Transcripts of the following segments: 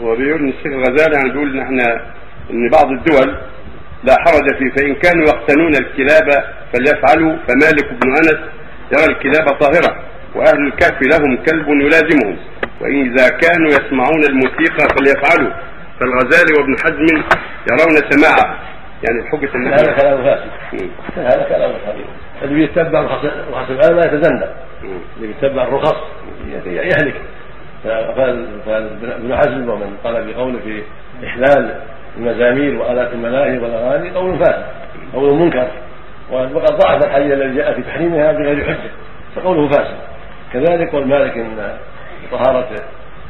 وبيقول إن الشيخ الغزالي يعني بيقول إن إحنا إن بعض الدول لا حرج فيه فإن كانوا يقتنون الكلاب فليفعلوا فمالك بن أنس يرى الكلاب طاهرة وأهل الكهف لهم كلب يلازمهم واذا كانوا يسمعون الموسيقى فليفعلوا. فالغزالي وابن حزم يرون سماعه. يعني حجه النبي هذا كلام فاسد هذا كلام فاسد الذي يتبع رخص رخص العلماء يتزندق. اللي يتبع الرخص يهلك. فابن حزم ومن قال بقوله في إحلال المزامير وآلات الملاهي والأغاني قول فاسد قول منكر وقد ضعف الحديث الذي جاء في تحريمها بغير حجة فقوله فاسد. كذلك قول مالك إن طهارة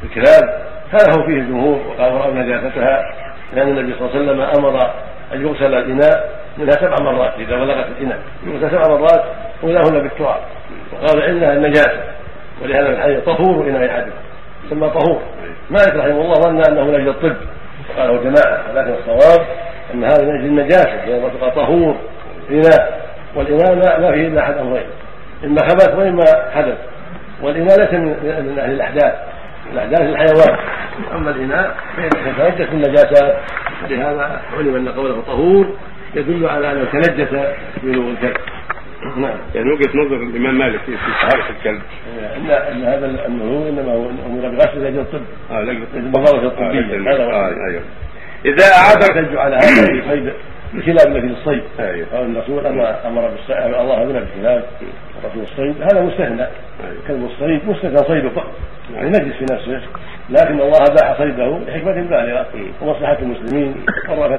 الكلاب خالفوا فيه الجمهور وقالوا راوا نجاستها لأن النبي صلى الله عليه وسلم أمر أن يغسل الإناء منها سبع مرات إذا بلغت الإناء يغسل سبع مرات أولاهن بالتراب وقال إنها النجاسة ولهذا الحديث طهور اناء احدكم يسمى طهور. مالك رحمه الله ظن أنه من أجل الطب وقاله جماعة ولكن الصواب أن هذا من أجل النجاسة لأن تبقى طهور اناء والإناء ما فيه إلا أحد أمرين. إما خبث وإما حدث. والإناء ليس من أهل الأحداث. الأحداث الحيوان. أما الإناء فيتنجس من النجاسات لهذا علم أن قوله طهور يدل على انه تنجس بلوغ الكلب نعم. يعني وجهة نظر الإمام مالك في طهاره الكلب. ان إن هذا النهور إنما هو أمر بغسل لاجل الطب. آه لاجل النظاره الطبيه هذا آه أيوه. إذا اعاد يحتج على هذا في صيد الكلاب التي للصيد أيوه. قال الرسول اما أمر بالصيد الله اذن بالكلاب رسول الصيد. هذا مستثنى كلب الصيد مستثنى صيده فقط. يعني نجس في نفسه. لكن الله باح صيده لحكمه بالغة. ومصلحة المسلمين.